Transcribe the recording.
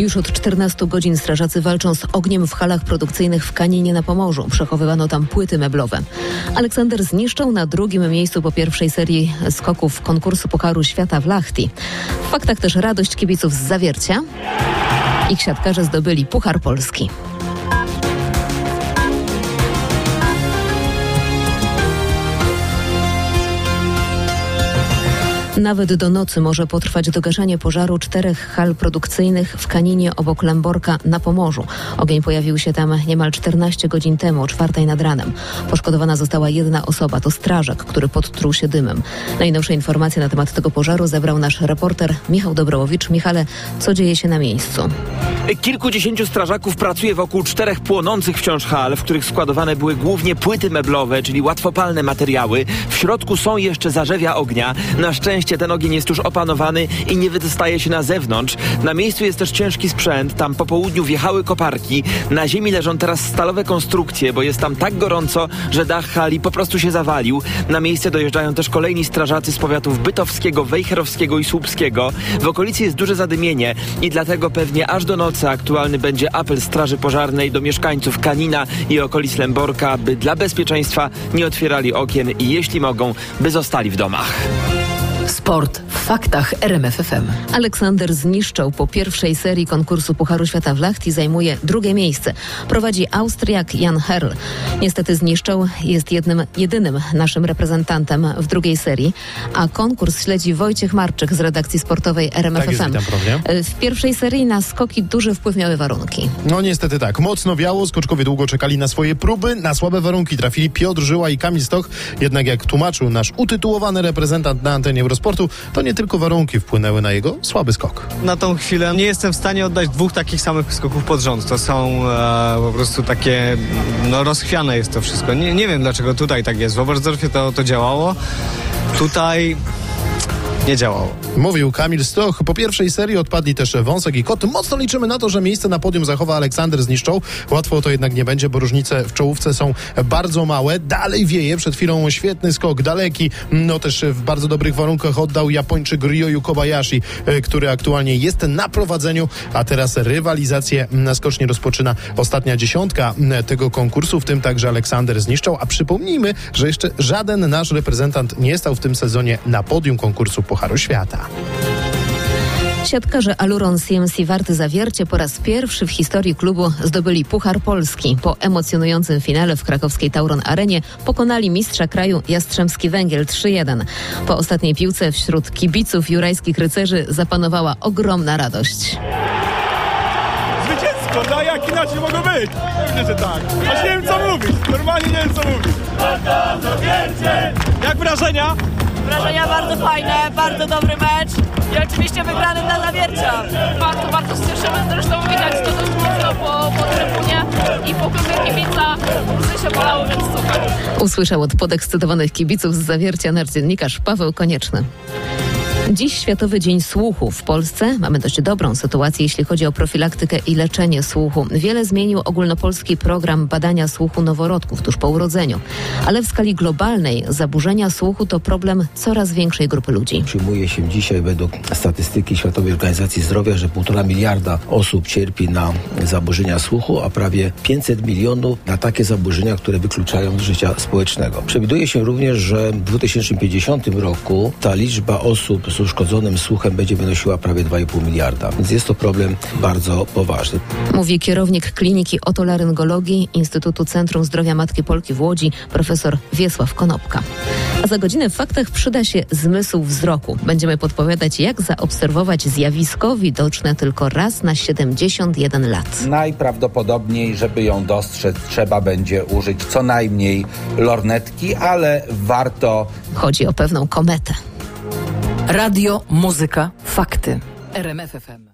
Już od 14 godzin strażacy walczą z ogniem w halach produkcyjnych w Kaninie na Pomorzu. Przechowywano tam płyty meblowe. Aleksander zniszczył na drugim miejscu po pierwszej serii skoków konkursu Pucharu Świata w Lachti. W faktach też radość kibiców z Zawiercia. Ich siatkarze zdobyli Puchar Polski. Nawet do nocy może potrwać dogaszanie pożaru czterech hal produkcyjnych w Kaninie obok Lemborka na Pomorzu. Ogień pojawił się tam niemal 14 godzin temu, o czwartej nad ranem. Poszkodowana została jedna osoba, to strażak, który podtruł się dymem. Najnowsze informacje na temat tego pożaru zebrał nasz reporter Michał Dobrołowicz. Michale, co dzieje się na miejscu? Kilkudziesięciu strażaków pracuje wokół czterech płonących wciąż hal, w których składowane były głównie płyty meblowe, czyli łatwopalne materiały. W środku są jeszcze zarzewia ognia. Na szczęście ten ogień jest już opanowany i nie wydostaje się na zewnątrz. Na miejscu jest też ciężki sprzęt. Tam po południu wjechały koparki. Na ziemi leżą teraz stalowe konstrukcje, bo jest tam tak gorąco, że dach hali po prostu się zawalił. Na miejsce dojeżdżają też kolejni strażacy z powiatów bytowskiego, wejherowskiego i słupskiego. W okolicy jest duże zadymienie i dlatego pewnie aż do nocy aktualny będzie apel Straży Pożarnej do mieszkańców Kanina i okolic Lęborka, by dla bezpieczeństwa nie otwierali okien i jeśli mogą, by zostali w domach. Sport w faktach RMFFM. Aleksander zniszczał po pierwszej serii konkursu Pucharu Świata w Lachti, zajmuje drugie miejsce. Prowadzi Austriak Jan Herl. Niestety zniszczał jest jednym, jedynym naszym reprezentantem w drugiej serii, a konkurs śledzi Wojciech Marczyk z redakcji sportowej RMFFM. Tak jest, witam, w pierwszej serii na skoki duży wpływ miały warunki. No niestety tak. Mocno wiało, skoczkowie długo czekali na swoje próby, na słabe warunki trafili Piotr Żyła i Kamil Stoch. Jednak jak tłumaczył nasz utytułowany reprezentant na antenie Eurosportu, to nie tylko warunki wpłynęły na jego słaby skok. Na tą chwilę nie jestem w stanie oddać dwóch takich samych skoków pod rząd. To są e, po prostu takie, no rozchwiane jest to wszystko. Nie, nie wiem dlaczego tutaj tak jest. W Oberstdorfie to, to działało. Tutaj nie działało. Mówił Kamil Stoch. Po pierwszej serii odpadli też Wąsek i Kot. Mocno liczymy na to, że miejsce na podium zachowa Aleksander zniszczą. Łatwo to jednak nie będzie, bo różnice w czołówce są bardzo małe. Dalej wieje. Przed chwilą świetny skok, daleki. No też w bardzo dobrych warunkach oddał Japończyk Ryoyu Kobayashi, e, który aktualnie jest na prowadzeniu, a teraz rywalizację na skocznie rozpoczyna ostatnia dziesiątka tego konkursu, w tym także Aleksander zniszczał. A przypomnijmy, że jeszcze żaden nasz reprezentant nie stał w tym sezonie na podium konkursu Pucharu Świata. Siatkarze Aluron CMC Warty Zawiercie po raz pierwszy w historii klubu zdobyli Puchar Polski. Po emocjonującym finale w krakowskiej Tauron Arenie pokonali mistrza kraju Jastrzębski Węgiel 3-1. Po ostatniej piłce wśród kibiców jurajskich rycerzy zapanowała ogromna radość. Zwycięsko, no jak inaczej mogło być? Pewnie, że tak. Aż nie wiem co mówić, normalnie nie wiem co mówić. Jak wrażenia? Wrażenia bardzo fajne, bardzo dobry mecz i oczywiście wygrany dla Zawiercia. Bardzo, bardzo się cieszymy, zresztą widać to dość mocno po, po trybunie i po klubie kibica. Łzy się bolały, więc super. Usłyszał od podekscytowanych kibiców z Zawiercia nasz dziennikarz Paweł Konieczny. Dziś Światowy Dzień Słuchu. W Polsce mamy dość dobrą sytuację, jeśli chodzi o profilaktykę i leczenie słuchu. Wiele zmienił ogólnopolski program badania słuchu noworodków tuż po urodzeniu. Ale w skali globalnej zaburzenia słuchu to problem coraz większej grupy ludzi. Przyjmuje się dzisiaj według statystyki Światowej Organizacji Zdrowia, że półtora miliarda osób cierpi na zaburzenia słuchu, a prawie 500 milionów na takie zaburzenia, które wykluczają z życia społecznego. Przewiduje się również, że w 2050 roku ta liczba osób z uszkodzonym słuchem będzie wynosiła prawie 2,5 miliarda, więc jest to problem bardzo poważny. Mówi kierownik Kliniki Otolaryngologii Instytutu Centrum Zdrowia Matki Polki w Łodzi, profesor Wiesław Konopka. A za godzinę w faktach przyda się zmysł wzroku. Będziemy podpowiadać, jak zaobserwować zjawisko widoczne tylko raz na 71 lat. Najprawdopodobniej, żeby ją dostrzec, trzeba będzie użyć co najmniej lornetki, ale warto Chodzi o pewną kometę. Radio, muzyka, fakty. RMFFM.